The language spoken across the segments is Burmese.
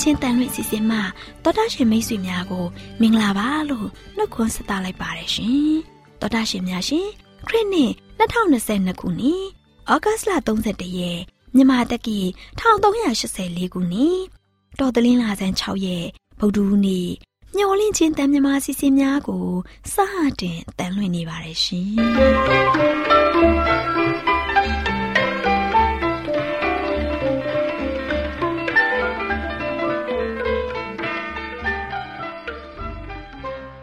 AWR မျိုးလင့်ချင်းတန်လွင့်စီစဉ်မှတော်တာရှင်မိတ်ဆွေများကို မင်္ဂလာပါလို့နှုတ်ခွန်းဆက်သလိုက်ပါတယ်ရှင်တော်တာရှင်များရှင်ခရစ်နှစ်2022ခုနှစ်ဩဂတ်လ31ရက်မြန်မာတက္ကီ1384ခုနှစ်တော်တလင်းလာဆန်း6ရက်ဗုဒ္ဓဟူးနေ့မျော်လင့်ခြင်းတန်မြမာစီစဉ်များကိုစတင်တန်လွှင့်နေပါတယ်ရှင်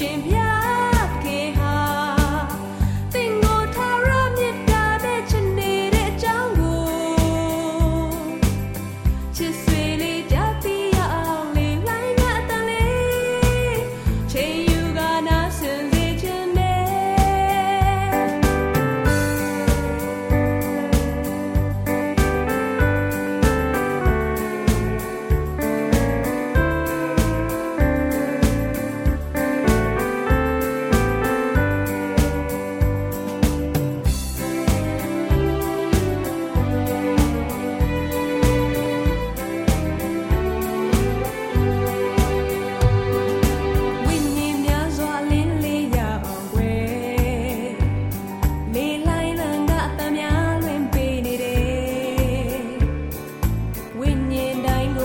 ရှင်မြတ်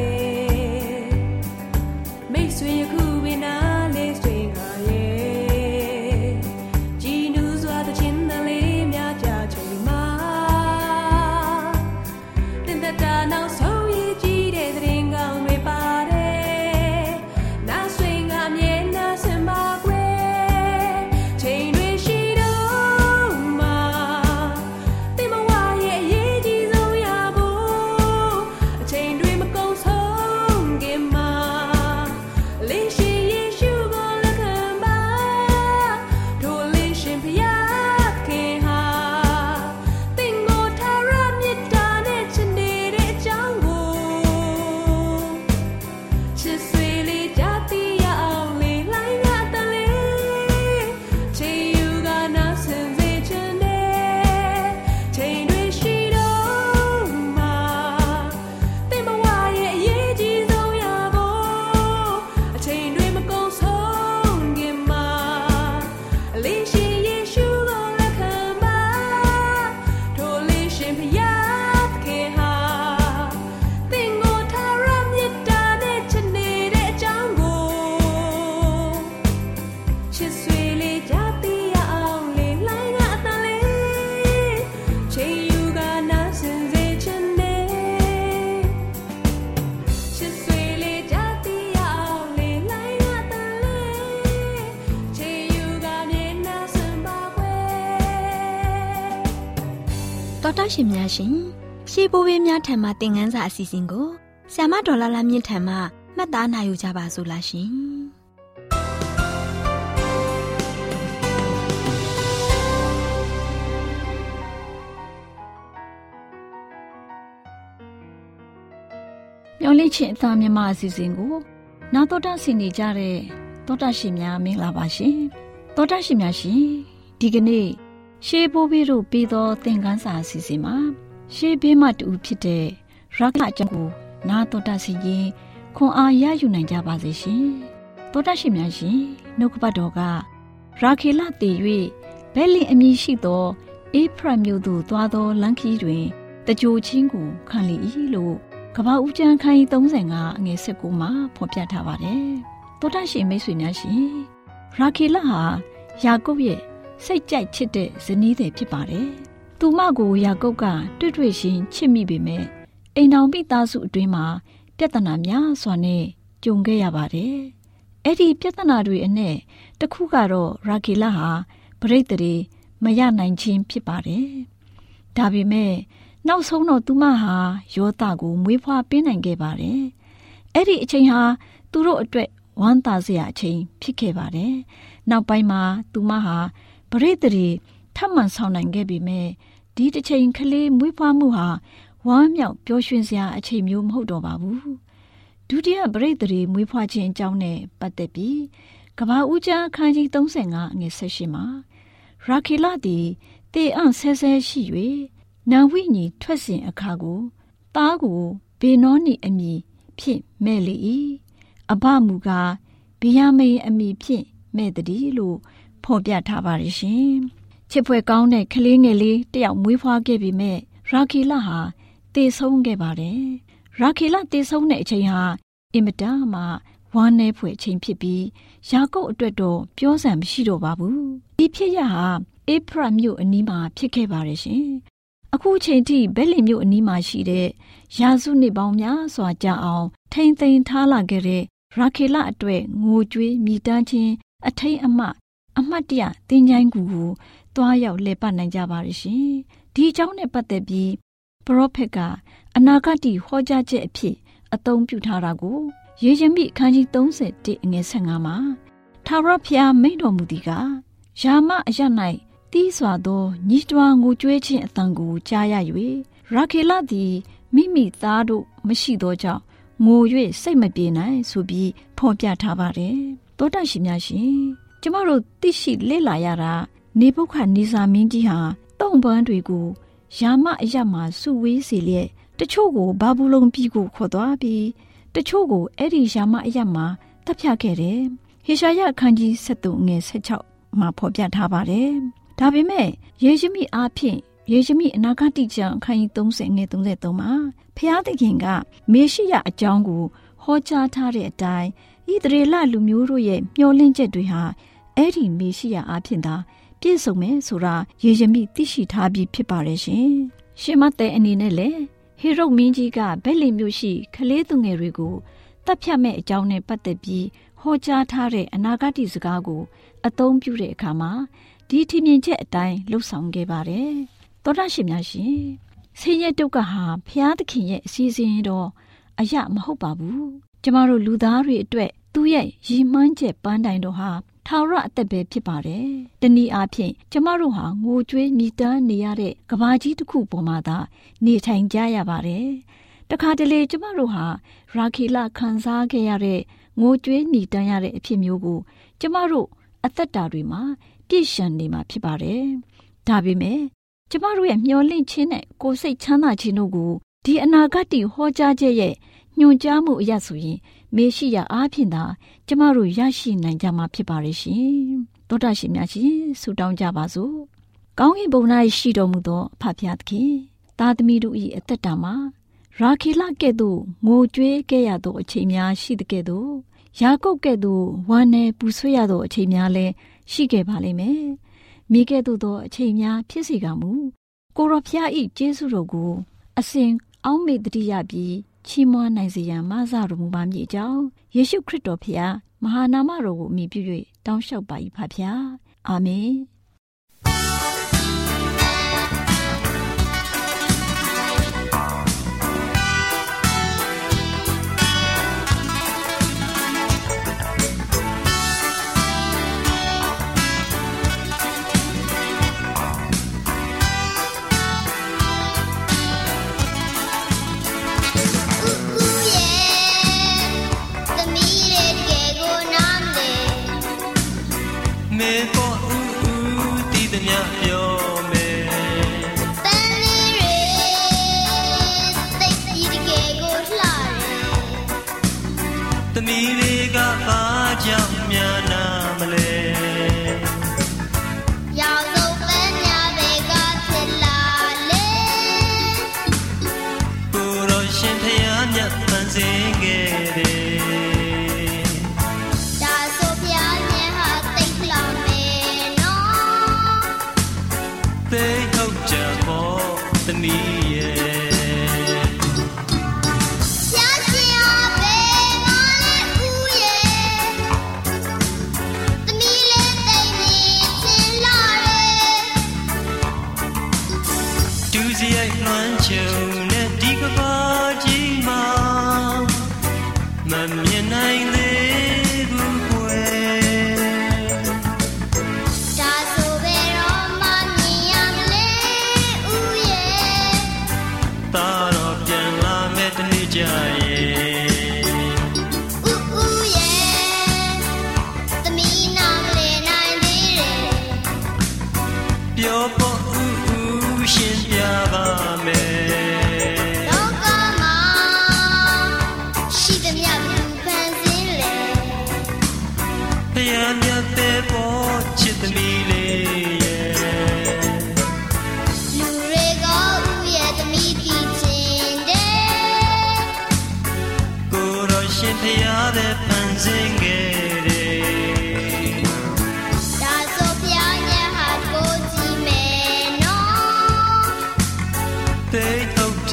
် ရှင်များရှင်ရှေးဘိုးဘေးများထံမှသင်ခန်းစာအစီအစဉ်ကိုဆ iam ဒေါ်လာလာမြင့်ထံမှမှတ်သားနိုင်ယူကြပါစို့လားရှင်မျော်လင့်ခြင်းအသားမြမအစီအစဉ်ကိုနာတော်တာဆင်နေကြတဲ့တောတာရှင်များမင်္ဂလာပါရှင်တောတာရှင်များရှင်ဒီကနေ့ ရှေးဘိုးဘေးတို့ပြီးသောသင်ခန်းစာအစီအစဉ်မှာရှေးဘေးမှတူဖြစ်တဲ့ရခအကြောင်းကိုနာတော်တာစီရင်ခွန်အားရယူနိုင်ကြပါစေရှင်တောတာရှင်များရှင်နှုတ်ကပတ်တော်ကရာခေလတည်၍ဘဲလင်အမည်ရှိသောအေဖရမြို့သို့သွားသောလမ်းခီးတွင်တကြိုချင်းကိုခံလေ၏လို့ကပ္ပဦးကျမ်းခန်းကြီး35အငယ်19မှာဖော်ပြထားပါတယ်တောတာရှင်မိတ်ဆွေများရှင်ရာခေလဟာယာကုပ်ရဲ့ စိတ်ကြိုက်ချစ်တဲ့ဇနီးတဲ့ဖြစ်ပါတယ်။သူမကိုယာကုပ်ကတွေ့တွေ့ရှင်ချစ်မိပေမဲ့အိမ်တော်မိသားစုအတွင်းမှာပြဿနာများစွာနဲ့ကြုံခဲ့ရပါတယ်။အဲ့ဒီပြဿနာတွေအနဲ့တခုကတော့ရာဂီလာဟာပြိတ္တိမရနိုင်ခြင်းဖြစ်ပါတယ်။ဒါပေမဲ့နောက်ဆုံးတော့သူမဟာယောသကိုမွေးဖွားပေးနိုင်ခဲ့ပါတယ်။အဲ့ဒီအချိန်ဟာသူတို့အတွက်ဝမ်းသာစရာအချိန်ဖြစ်ခဲ့ပါတယ်။နောက်ပိုင်းမှာသူမဟာ ပရိသေတွေထပ်မံဆောင်နိုင်ခဲ့ပေမဲ့ဒီတစ်ချိန်ကလေးမွေးဖွားမှုဟာဝမ်းမြောက်ပျော်ရွှင်စရာအချိန်မျိုးမဟုတ်တော့ပါဘူးဒုတိယပရိသေတွေမွေးဖွားခြင်းအကြောင်းနဲ့ပတ်သက်ပြီးကဘာဦးကျမ်းအခန်းကြီး35အငယ်16မှာရာခေလသည်တေအံ့ဆဲဆဲရှိ၍နံဝိညာဉ်ထွက်စဉ်အခါကိုသားကိုဘေနောနီအမည်ဖြင့်မဲ့လေ၏အဘမူကားဗိယမေအမည်ဖြင့်မဲ့တည်းလို့ ဖော်ပြထားပါတယ်ရှင်။ချစ်ဖွယ်ကောင်းတဲ့ကလေးငယ်လေးတယောက်မွေးဖွားခဲ့ပြီးမြဲရာခီလာဟာတည်ဆုံးခဲ့ပါတယ်။ရာခီလာတည်ဆုံးတဲ့အချိန်ဟာအင်မတန်မှဝမ်းနည်းဖွယ်အချိန်ဖြစ်ပြီးယာကုပ်အတွက်တော့ပြောစံမရှိတော့ပါဘူး။ဒီဖြစ်ရဟာအေဖရမြို့အနီးမှာဖြစ်ခဲ့ပါတယ်ရှင်။အခုချိန်ထိဘဲလင်မြို့အနီးမှာရှိတဲ့ရာစုနှစ်ပေါင်းများစွာကြာအောင် ထိမ့်သိမ်းထားလာခဲ့တဲ့ရာခေလအတွက်ငိုကြွေးမိတမ်းခြင်းအထိတ်အမှ အမှတ်တရတင်ချိုင်းကူကိုတွားရောက်လှည့်ပတ်နိုင်ကြပါရရှင်။ဒီအကြောင်းနဲ့ပတ်သက်ပြီးပရောဖက်ကအနာဂတ်ဟောကြားချက်အဖြစ်အသုံးပြုထားတာကိုယေရမိအခန်းကြီး31အငယ်15မှာထာဝရဘုရားမိန့်တော်မူသည်ကယာမအရ၌တီးစွာသောညီးတွားငိုကြွေးခြင်းအတန်ကိုကြားရ၍ရာခေလသည်မိမိသားတို့မရှိသောကြောင့်ငို၍စိတ်မပြေနိုင်ဆိုပြီးဖော်ပြထားပါတယ်တောတရှိများရှင် ကျမတို့သိရှိလေ့လာရတာနေပုခနေစာမင်းကြီးဟာတုံပန်းတွေကိုယာမအရမစုဝေးစီလျက်တချို့ကိုဘာဘူးလုံပြည်ကိုခေါ်သွားပြီးတချို့ကိုအဲ့ဒီယာမအရမတပ်ဖြတ်ခဲ့တယ်ဟေရှာယအခန်းကြီး73ငွေ16မှာဖော်ပြထားပါတယ်ဒါပေမဲ့ယေရှုမိအားဖြင့်ယေရှုမိအနာဂတ်ကျမ်းအခန်းကြီး30ငွေ33မှာဖျားသခင်ကမေရှိယအကြောင်းကိုဟောကြားထားတဲ့အတိုင်းဣသရေလလူမျိုးတို့ရဲ့မျှော်လင့်ချက်တွေဟာ အဲ့ဒီမေရှိယအားဖြင့်သာပြည့်စုံမယ်ဆိုတာယေရမိသိရှိထားပြီးဖြစ်ပါတယ်ရှင်။ရှင်မတဲ့အနေနဲ့လေဟေရုမင်းကြီးကဗက်လီမျိုးရှိခလေးသူငယ်တွေကိုတပ်ဖြတ်မဲ့အကြောင်းနဲ့ပတ်သက်ပြီးဟောကြားထားတဲ့အနာဂတ်စကားကိုအသုံးပြုတဲ့အခါမှာဒီထင်မြင်ချက်အတိုင်းလှုပ်ဆောင်ခဲ့ပါတယ်။သောတာရှင်များရှင်ဆင်းရဲဒုက္ခဟာဖျားသခင်ရဲ့အစီအစဉ်တော့အရမဟုတ်ပါဘူး။ကျမတို့လူသားတွေအတွက်သူ့ရဲ့ရည်မှန်းချက်ပန်းတိုင်တော်ဟာ ထာဝရအသက်ပဲဖြစ်ပါတယ်။တနည်းအားဖြင့်ကျမတို့ဟာငိုကြွေးမြည်တမ်းနေရတဲ့ကဘာကြီးတစ်ခုပေါ်မှာသာနေထိုင်ကြရပါတယ်။တခါတလေကျမတို့ဟာရာခီလာခံစားခဲ့ရတဲ့ငိုကြွေးမြည်တမ်းရတဲ့အဖြစ်မျိုးကိုကျမတို့အသက်တာတွေမှာပြည့်စုံနေမှာဖြစ်ပါတယ်။ဒါပေမဲ့ကျမတို့ရဲ့မျော်လင့်ခြင်းနဲ့ကိုယ်စိတ်ချမ်းသာခြင်းတို့ကိုဒီအနာဂတ်ဟောကြားချက်ရဲ့ညွှန်ကြားမှုအရဆိုရင် မေရှိယအားဖြင့်သာကျမတို့ရရှိနိုင်ကြမှာဖြစ်ပါရဲ့ရှင်သောတာရှင်များရှင်ဆုတောင်းကြပါစို့ကောင်းကင်ဘုံ၌ရှိတော်မူသောအဖဖျားသခင်သားသမီးတို့၏အသက်တာမှာရာခေလကဲ့သို့ငိုကြွေးခဲ့ရသောအချိန်များရှိတဲ့ကဲ့သို့ယာကုပ်ကဲ့သို့ဝမ်းနဲ့ပူဆွေးရသောအချိန်များလည်းရှိခဲ့ပါလိမ့်မယ်မိကဲ့သို့သောအချိန်များဖြစ်စေကမူကိုရောဖျား၏ကျေးဇူးတော်ကိုအစဉ်အောက်မေ့တတိယပြီး ချီးမွမ်းနိုင်စေရန်မဆတော်မူပါမည်အကြောင်းယေရှုခရစ်တော်ဖျားမဟာနာမတော်ကိုအမိပြု၍တောင်းလျှောက်ပါ၏ဖဖျားအာမင် ပေါ်ဦးဦးတည်သည်များပြော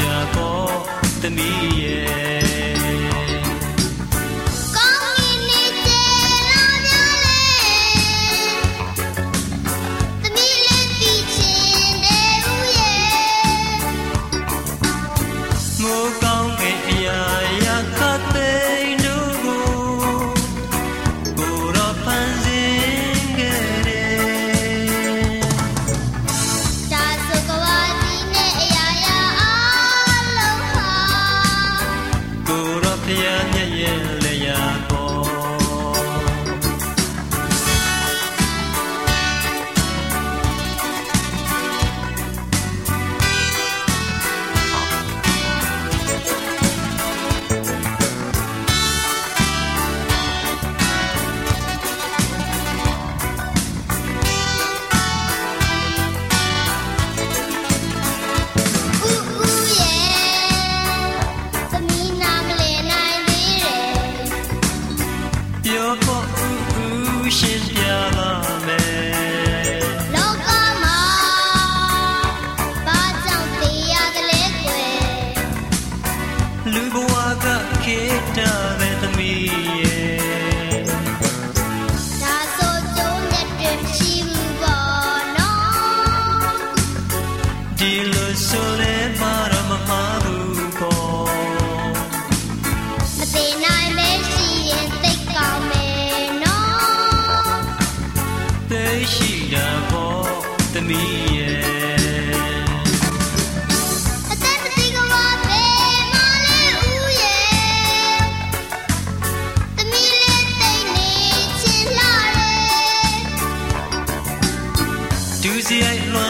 ago te mie 爱乱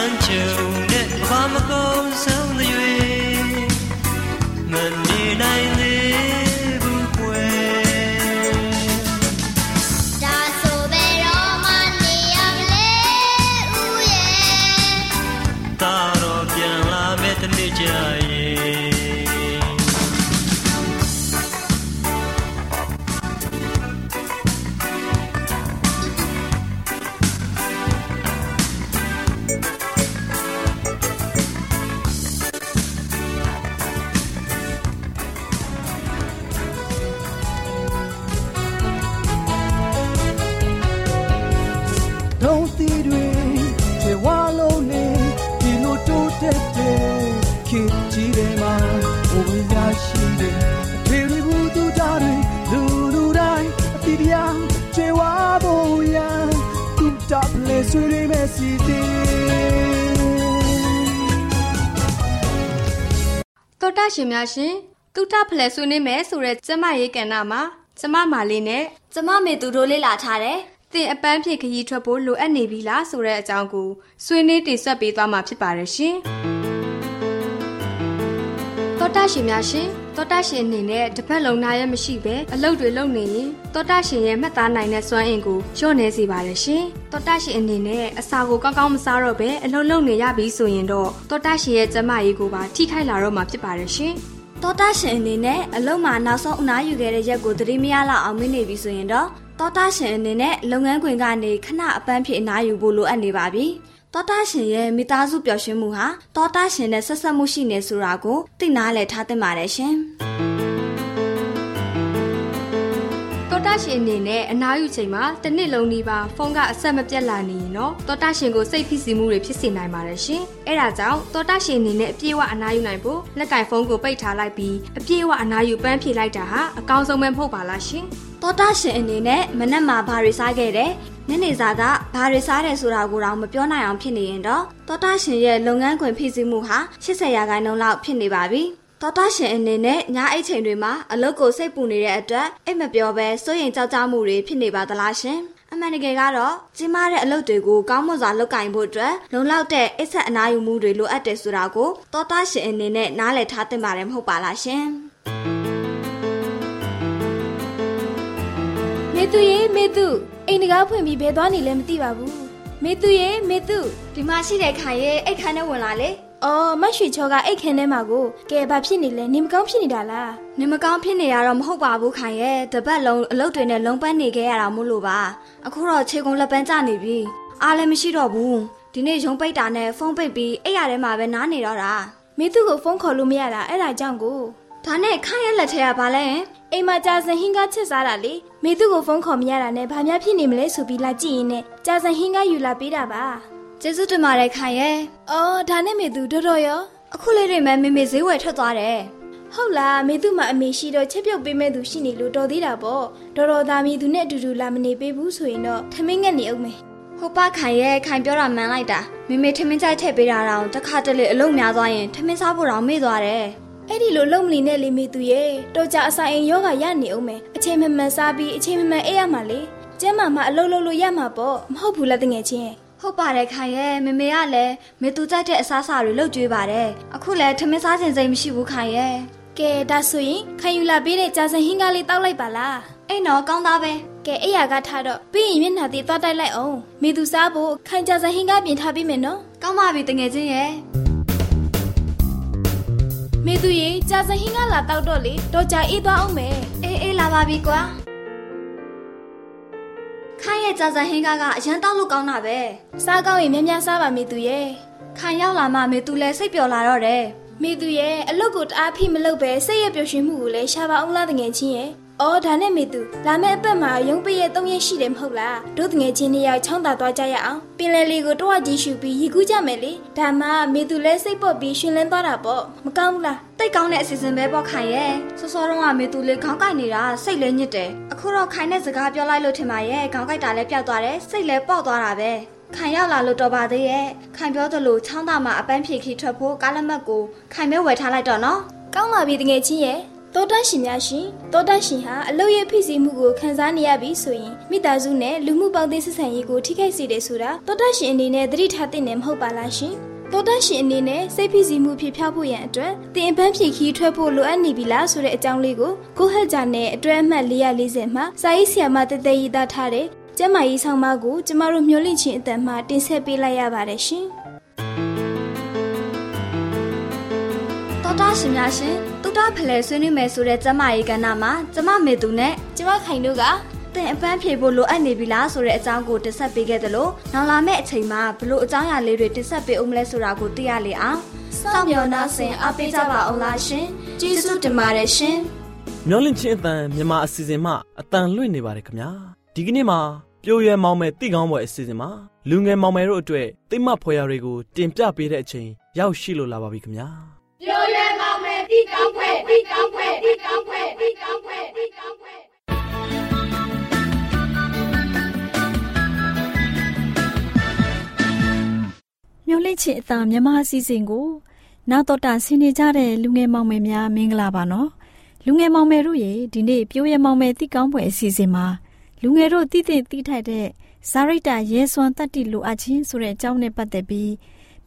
ဆွေတွေမဲ့စီစဉ်တော်တာရှင်များရှင်တုထဖလဲဆွေးနေမယ်ဆိုတဲ့ကျမရေးကဏ္ဍမှာကျမမာလေးနဲ့ကျမမေသူတို့လေးလာထားတယ်သင်အပန်းဖြေခရီးထွက်ဖို့လိုအပ်နေပြီလားဆိုတဲ့အကြောင်းကိုဆွေးနွေးတင်ဆက်ပေးသွားမှာဖြစ်ပါတယ်ရှင်။ တောတောတာရှင်များရှင်တောတာရှင်အနေနဲ့တစ်ပတ်လုံးနားရမရှိပဲအလုပ်တွေလုပ်နေရင်တောတာရှင်ရဲ့မှတ်သားနိုင်တဲ့စွမ်းအင်ကိုလျှော့နေစေပါတယ်ရှင်တောတာရှင်အနေနဲ့အစာကိုကောင်းကောင်းမစားတော့ပဲအလုပ်လုပ်နေရပြီဆိုရင်တော့တောတာရှင်ရဲ့ကျန်းမာရေးကိုပါထိခိုက်လာတော့မှာဖြစ်ပါတယ်ရှင်တောတာရှင်အနေနဲ့အလုံးမှာနောက်ဆုံးအနားယူခဲ့တဲ့ရက်ကိုသတိမရလောက်အောင်မင်းနေပြီဆိုရင်တော့တောတာရှင်အနေနဲ့လုပ်ငန်းခွင်ကနေခဏအပန်းဖြေအနားယူဖို့လိုအပ်နေပါပြီ။ တောတာရှင်ရဲ့မိသားစုပျော်ရွှင်မှုဟာတောတာရှင်နဲ့ဆက်ဆက်မှုရှိနေဆိုတာကိုသိနာလည်ထားသင့်ပါတယ်ရှင်။တောတာရှင်အနေနဲ့အနားယူချိန်မှာတစ်နှစ်လုံးဒီပါဖုန်းကအဆက်မပြတ်လာနေရင်တော့တောတာရှင်ကိုစိတ်ဖိစီးမှုတွေဖြစ်စေနိုင်ပါတယ်ရှင်။အဲဒါကြောင့်တောတာရှင်အနေနဲ့အပြည့်အဝအနားယူနိုင်ဖို့လက်ကင်ဖုန်းကိုပိတ်ထားလိုက်ပြီးအပြည့်အဝအနားယူပန်းဖြေလိုက်တာဟာအကောင်းဆုံးပဲမဟုတ်ပါလားရှင်။ တောတာရှင်အနေနဲ့မနက်မှာဘာတွေစားခဲ့တယ်ညနေစာကဘာတွေစားတယ်ဆိုတာကိုတော့မပြောနိုင်အောင်ဖြစ်နေရင်တော့တောတာရှင်ရဲ့လုပ်ငန်းခွင်ဖြစ်စည်းမှုဟာ80ရာခိုင်နှုန်းလောက်ဖြစ်နေပါပြီတောတာရှင်အနေနဲ့ညအိတ်ချိန်တွေမှာအလုပ်ကိုစိတ်ပူနေတဲ့အတွက်အိတ်မပြောဘဲစိုးရင်ကြောက်ကြမှုတွေဖြစ်နေပါသလားရှင်အမှန်တကယ်ကတော့ကြီးမားတဲ့အလုပ်တွေကိုကောင်းမွန်စွာလုပ်ကင်ဖို့အတွက်လုံလောက်တဲ့အိတ်ဆက်အနားယူမှုတွေလိုအပ်တယ်ဆိုတာကိုတောတာရှင်အနေနဲ့နားလည်ထားသင့်ပါတယ်မဟုတ်ပါလားရှင် မေသူအိမ်တကားဖွင့်ပြီးဘယ်သွားနေလဲမသိပါဘူးမေသူရေမေသူဒီမှာရှိတဲ့ခိုင်ရဲ့အိတ်ခမ်းနဲ့ဝင်လာလေအော်မတ်ရွှေချောကအိတ်ခင်းထဲမှာကိုကဲဘာဖြစ်နေလဲနေမကောင်းဖြစ်နေတာလားနေမကောင်းဖြစ်နေရတော့မဟုတ်ပါဘူးခိုင်ရဲ့တပတ်လုံးအလုပ်တွေနဲ့လုံးပန်းနေခဲ့ရတာမို့လို့ပါအခုတော့ခြေကုံလက်ပန်းကျနေပြီအားလည်းမရှိတော့ဘူးဒီနေ့ရုံးပိတ်တာနဲ့ဖုန်းပိတ်ပြီးအိတ်ရထဲမှာပဲနားနေတော့တာမေသူကိုဖုန်းခေါ်လို့မရတာအဲ့ဒါကြောင့်ကိုဒါနဲ့ခိုင်ရဲ့လက်ထဲကဘာလဲဟင် အိမ်မှာကြာစံဟင်းကားချက်စားတာလေမေသူကိုဖုန်းခေါ်မရတာနဲ့ဘာများဖြစ်နေမလဲဆိုပြီးလာကြည့်ရင်နဲ့ကြာစံဟင်းကားယူလာပေးတာပါကျေးဇူးတင်ပါတယ်ခိုင်ရဲ့အော်ဒါနဲ့မေသူတော်တော်ရောအခုလေးတွေမှမေမေဈေးဝယ်ထွက်သွားတယ်ဟုတ်လားမေသူ့မှာအမေရှိတော့ချက်ပြုတ်ပေးမဲ့သူရှိနေလို့တော်သေးတာပေါ့တော်တော်သားမီသူနဲ့အတူတူလာမနေပေးဘူးဆိုရင်တော့ထမင်းငက်နေအောင်မယ်ဟုတ်ပါခိုင်ရဲ့ခိုင်ပြောတာမှန်လိုက်တာမေမေထမင်းကြိုက်ထည့်ပေးတာတော့တစ်ခါတလေအလုံးများသွားရင်ထမင်းစားဖို့တော့မေ့သွားတယ် အဲ့ဒီလိုလုံမလီနဲ့လေမေသူရဲ့တော်ကြအစာအိမ်ယောဂရနေအောင်မယ်အချိန်မမှန်စားပြီးအချိန်မမှန်အိပ်ရမှာလေကျမ်းမာမအလုပ်လုပ်လို့ရမှာပေါ့မဟုတ်ဘူးလားတငယ်ချင်းဟုတ်ပါတယ်ခိုင်ရဲ့မေမေကလည်းမေသူကြိုက်တဲ့အစားအစာတွေလုပ်ကြွေးပါတယ်အခုလည်းထမင်းစားခြင်းစိတ်မရှိဘူးခိုင်ရဲ့ကဲဒါဆိုရင်ခံယူလာပေးတဲ့ကြာစံဟင်းကားလေးတောက်လိုက်ပါလားအိမ်တော့ကောင်းသားပဲကဲအိယာကထားတော့ပြီးရင်မျက်နှာသေးသွားတိုက်လိုက်အောင်မေသူစားဖို့ခံကြာစံဟင်းကားပြင်ထားပေးမယ်နော်ကောင်းပါပြီတငယ်ချင်းရဲ့ မေသူရေကြာစံဟင်းကားလာတောက်တော့လေတော့ကြာအေးသွားအောင်မယ်အေးအေးလာပါပြီကွာခိုင်ရဲ့ကြာစံဟင်းကားကအရန်တောက်လို့ကောင်းတာပဲစားကောင်းရင်များများစားပါမေသူရဲ့ခိုင်ရောက်လာမှမေသူလည်းစိတ်ပျော်လာတော့တယ်မေသူရဲ့အလုတ်ကိုတအားဖိမလုပ်ပဲစိတ်ရပျော်ရွှင်မှုကိုလည်းရှာပါအောင်လားတငယ်ချင်းရဲ့ အော်ဒါနဲ့မေသူလာမယ့်အပတ်မှာရုံးပိရဲ့၃ရက်ရှိတယ်မဟုတ်လားတို့တငယ်ချင်းတွေရောက်ချောင်းသာသွားကြရအောင်ပင်လယ်လေးကိုတော့ကြည့်ရှုပြီးရီကူးကြမယ်လေဒါမှမေသူလည်းစိတ်ပေါ့ပြီးရှင်လန်းသွားတာပေါ့မကောင်းဘူးလားတိတ်ကောင်းတဲ့အစီအစဉ်ပဲပေါ့ခိုင်ရဲ့စောစောတုန်းကမေသူလေးခေါင်းကိုက်နေတာစိတ်လည်းညစ်တယ်အခုတော့ခိုင်နဲ့စကားပြောလိုက်လို့ထင်ပါရဲ့ခေါင်းကိုက်တာလည်းပျောက်သွားတယ်စိတ်လည်းပေါက်သွားတာပဲခိုင်ရောက်လာလို့တော်ပါသေးရဲ့ခိုင်ပြောသလိုချောင်းသားမှာအပန်းဖြေခီထွက်ဖို့ကားလက်မှတ်ကိုခိုင်မဲဝယ်ထားလိုက်တော့နော်ကောင်းပါပြီတငယ်ချင်းရဲ့ တောတန့်ရှင်များရှင်တောတန့်ရှင်ဟာအလုတ်ရဲ့ဖိစီးမှုကိုခံစားနေရပြီဆိုရင်မိသားစုနဲ့လူမှုပေါင်းသင်းဆက်ဆံရေးကိုထိခိုက်စေတယ်ဆိုတာတောတန့်ရှင်အနေနဲ့သတိထားသင့်တယ်မဟုတ်ပါလားရှင်တောတန့်ရှင်အနေနဲ့စိတ်ဖိစီးမှုဖြစ်ဖျောက်ဖို့ရန်အတွက်တင်ပန်းဖြည့်ခီးထွက်ဖို့လိုအပ်နေပြီလားဆိုတဲ့အကြောင်းလေးကိုကိုဟက်ဂျာနဲ့အတွဲအမှတ်440မှာစာရေးဆရာမတသက်ရေးသားထားတဲ့ကျမ်းမာရေးဆောင်မကိုကျမတို့မျှဝင့်ခြင်းအတန်မှတင်ဆက်ပေးလိုက်ရပါတယ်ရှင် တော်တာရှင်များရှင်တူတာဖလဲဆွေးနွေးမယ်ဆိုတဲ့ကျမရေးကဏ္ဍမှာကျမမေသူနဲ့ကျမခိုင်တို့ကတင်အပန်းဖြေဖို့လိုအပ်နေပြီလားဆိုတဲ့အကြောင်းကိုတင်ဆက်ပေးခဲ့သလိုနောက်လာမယ့်အချိန်မှာဘလို့အကြောင်းအရာလေးတွေတင်ဆက်ပေးအောင်မလဲဆိုတာကိုသိရလေအောင်စောင့်မျှော်နှားဆင်အားပေးကြပါအောင်လားရှင်ကျေးဇူးတင်ပါတယ်ရှင်မျောလင့်ချင်းအတန်မြန်မာအစီအစဉ်မှအတန်လွှင့်နေပါတယ်ခင်ဗျာဒီကနေ့မှာပြိုရွယ်မောင်မယ်တိကောင်းပွဲအစီအစဉ်မှာလူငယ်မောင်မယ်တို့အတွက်တိတ်မဖွယ်ရာတွေကိုတင်ပြပေးတဲ့အချိန်ရောက်ရှိလို့လာပါပြီခင်ဗျာ မျောလိချစ်အတာမြမအစီအစဉ်ကိုနာတော်တာဆင်းနေကြတဲ့လူငယ်မောင်မယ်များမင်္ဂလာပါနော်လူငယ်မောင်မယ်တို့ရေဒီနေ့ပြိုးရမောင်မယ်တိကောင်းပွဲအစီအစဉ်မှာလူငယ်တို့တည်တည်တိထိုက်တဲ့ဇာရိတရဲစွမ်းတတ္တိလိုအပ်ခြင်းဆိုတဲ့အကြောင်းနဲ့ပတ်သက်ပြီး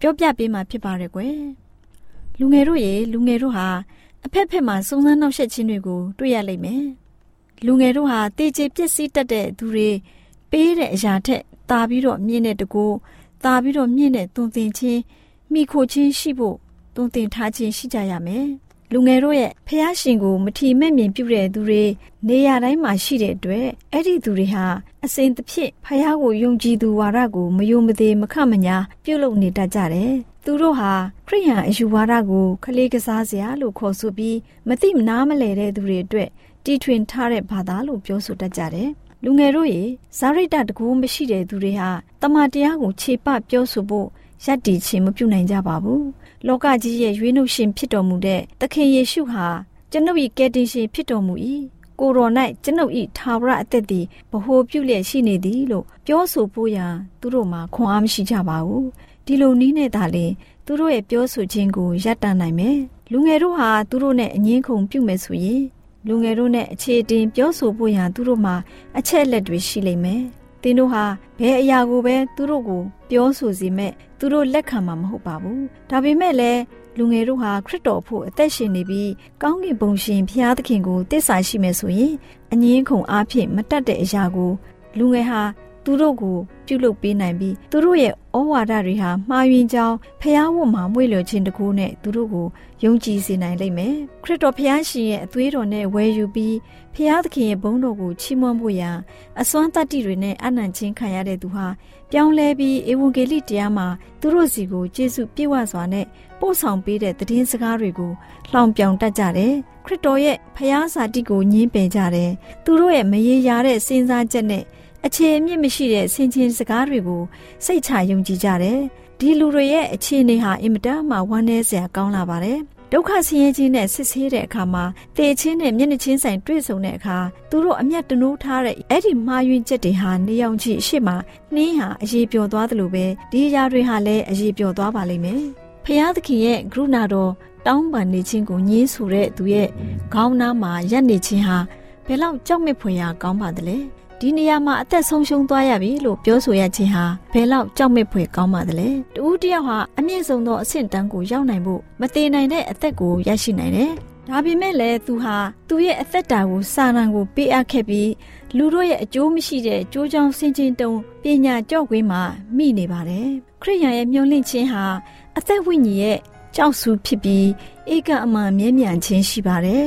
ပြောပြပေးမှာဖြစ်ပါရယ်ကွယ် လူငယ်တို့ရေလူငယ်တို့ဟာအဖက်ဖက်မှာစုံစမ်းနှောက်ယှက်ခြင်းတွေကိုတွေ့ရလိမ့်မယ်။လူငယ်တို့ဟာတေချေပျက်စီးတတ်တဲ့သူတွေပေးတဲ့အရာထက်တာပြီးတော့မြင့်တဲ့တကူတာပြီးတော့မြင့်တဲ့သွန်သင်ခြင်းမိခိုချင်းရှိဖို့သွန်သင်ထားခြင်းရှိကြရမယ်။လူငယ်တို့ရဲ့ဖះရှင်ကိုမထီမဲ့မြင်ပြုတဲ့သူတွေနေရာတိုင်းမှာရှိတဲ့အတွက်အဲ့ဒီသူတွေဟာအစဉ်တစ်ဖြစ်ဖះကိုယုံကြည်သူဝါဒကိုမယုံမသေးမခမညာပြုလုပ်နေတတ်ကြတယ်။ သူတို့ဟာခရိယန်အယူဝါဒကိုခလေးကစားစရာလို့ခေါ်ဆိုပြီးမသိမနာမလဲတဲ့သူတွေအတွက်တီထွင်ထားတဲ့ဘာသာလို့ပြောဆိုတတ်ကြတယ်။လူငယ်တို့ရေဇာရိတတကူမရှိတဲ့သူတွေဟာတမန်တရားကိုခြေပပြောဆိုဖို့ယက်တီခြင်းမပြုနိုင်ကြပါဘူး။လောကကြီးရဲ့ရွေးနှုတ်ရှင်ဖြစ်တော်မူတဲ့သခင်ယေရှုဟာကျွန်ုပ်၏ကယ်တင်ရှင်ဖြစ်တော်မူ၏။ကိုရော၌ကျွန်ုပ်၏ထာဝရအသက်သည်ဗဟိုပြုလျက်ရှိနေသည်လို့ပြောဆိုဖို့ရန်သူတို့မှာခွန်အားမရှိကြပါဘူး။ ဒီလိုနည်းနဲ့သာလေသူတို့ရဲ့ပြောဆိုခြင်းကိုရပ်တန့်နိုင်မယ်။လူငယ်တို့ဟာသူတို့နဲ့အငင်းခုန်ပြုမယ်ဆိုရင်လူငယ်တို့နဲ့အခြေတင်ပြောဆိုဖို့ရန်သူတို့မှာအချက်လက်တွေရှိလိမ့်မယ်။သင်တို့ဟာဘယ်အရာကိုပဲသူတို့ကိုပြောဆိုစီမဲ့သူတို့လက်ခံမှာမဟုတ်ပါဘူး။ဒါပေမဲ့လည်းလူငယ်တို့ဟာခရစ်တော်ဖို့အသက်ရှင်နေပြီးကောင်းကင်ဘုံရှင်ဘုရားသခင်ကိုတစ္ဆာရှိမယ်ဆိုရင်အငင်းခုန်အားဖြင့်မတတ်တဲ့အရာကိုလူငယ်ဟာ သူတို့ကိုပြုလုပ်ပေးနိုင်ပြီးသူတို့ရဲ့ဩဝါဒတွေဟာမှားယွင်းကြောင်းဖျားဝတ်မှာမွေ့လျော်ခြင်းတကူနဲ့သူတို့ကိုယုံကြည်စေနိုင်လိမ့်မယ်ခရစ်တော်ဖျားရှင်ရဲ့အသွေးတော်နဲ့ဝယ်ယူပြီးဖျားသခင်ရဲ့ဘုန်းတော်ကိုချီးမွမ်းဖို့ရန်အစွမ်းတတ္တိတွေနဲ့အနံ့ချင်းခံရတဲ့သူဟာပြောင်းလဲပြီးဧဝံဂေလိတရားမှာသူတို့စီကိုကျေးဇူးပြည့်ဝစွာနဲ့ပို့ဆောင်ပေးတဲ့သတင်းစကားတွေကိုလှောင်ပြောင်တတ်ကြတယ်ခရစ်တော်ရဲ့ဖျားစာတိကိုညှင်းပယ်ကြတယ်သူတို့ရဲ့မရေရာတဲ့စဉ်းစားချက်နဲ့ အခြေအမြင့်မရှိတဲ့ဆင်ခြင်စကားတွေကိုစိတ်ချယုံကြည်ကြတယ်။ဒီလူတွေရဲ့အခြေအနေဟာအင်မတန်မှဝမ်းနည်းစရာကောင်းလာပါတယ်။ဒုက္ခဆင်းရဲခြင်းနဲ့ဆစ်ဆေးတဲ့အခါမှာတေချင်းနဲ့မျက်နှာချင်းဆိုင်တွေ့ဆုံတဲ့အခါသူတို့အမျက်တနိုးထားတဲ့အဲ့ဒီမှားယွင်းချက်တွေဟာနေအောင်ချီအရှိမနှင်းဟာအရေးပျော်သွားသလိုပဲဒီအရာတွေဟာလည်းအရေးပျော်သွားပါလိမ့်မယ်။ဖျားသခင်ရဲ့ကရုဏာတော်တောင်းပန်နေခြင်းကိုညှင်းဆိုတဲ့သူရဲ့ခေါင်းနားမှာရက်နေခြင်းဟာဘယ်လောက်ကြောက်မဲ့ဖွယ်ရာကောင်းပါသလဲ။ ဒီနေရာမှာအသက်ဆုံးရှုံးသွားရပြီလို့ပြောဆိုရခြင်းဟာဘယ်လောက်ကြောက်မဲ့ဖွယ်ကောင်းပါသလဲတူတယောက်ဟာအမြင့်ဆုံးသောအဆင့်တန်းကိုရောက်နိုင်ဖို့မတည်နိုင်တဲ့အသက်ကိုရရှိနိုင်တယ်ဒါပေမဲ့လည်းသူဟာသူ့ရဲ့အသက်တာကိုစာနာကိုပေးအပ်ခဲ့ပြီးလူတို့ရဲ့အကျိုးမရှိတဲ့ကြိုးချောင်းဆင်ခြင်တုံပညာကြော့ကွင်းမှာမိနေပါတယ်ခရိယန်ရဲ့မျောလင့်ခြင်းဟာအသက်ဝိညာဉ်ရဲ့ကြောက်ဆူဖြစ်ပြီးဧကအမှန်မြဲမြံခြင်းရှိပါတယ်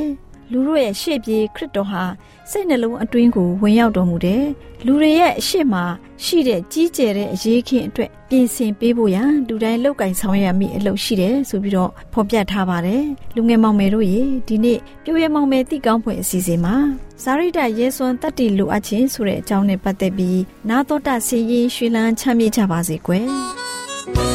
လူတို့ရဲ့ရှေ့ပြေခရစ်တော်ဟာစိတ်နှလုံးအတွင်းကိုဝင်ရောက်တော်မူတယ်။လူတွေရဲ့အရှိမရှိတဲ့ကြီးကျယ်တဲ့အရေးခင်းအတွက်ပြင်ဆင်ပေးဖို့ရန်လူတိုင်းလောက်ကင်ဆောင်ရမိအလုပ်ရှိတယ်ဆိုပြီးတော့ဖော်ပြထားပါတယ်။လူငယ်မောင်မယ်တို့ရေဒီနေ့ပြိုရမောင်မယ်တိကောင်းဖွယ်အစီအစဉ်မှာဇာရိတရဲစွမ်းတတ္တိလိုအပ်ခြင်းဆိုတဲ့အကြောင်းနဲ့ပတ်သက်ပြီးနာတော်တာစီရင်ရွှေလန်းချမ်းမြေ့ကြပါစေကွယ်။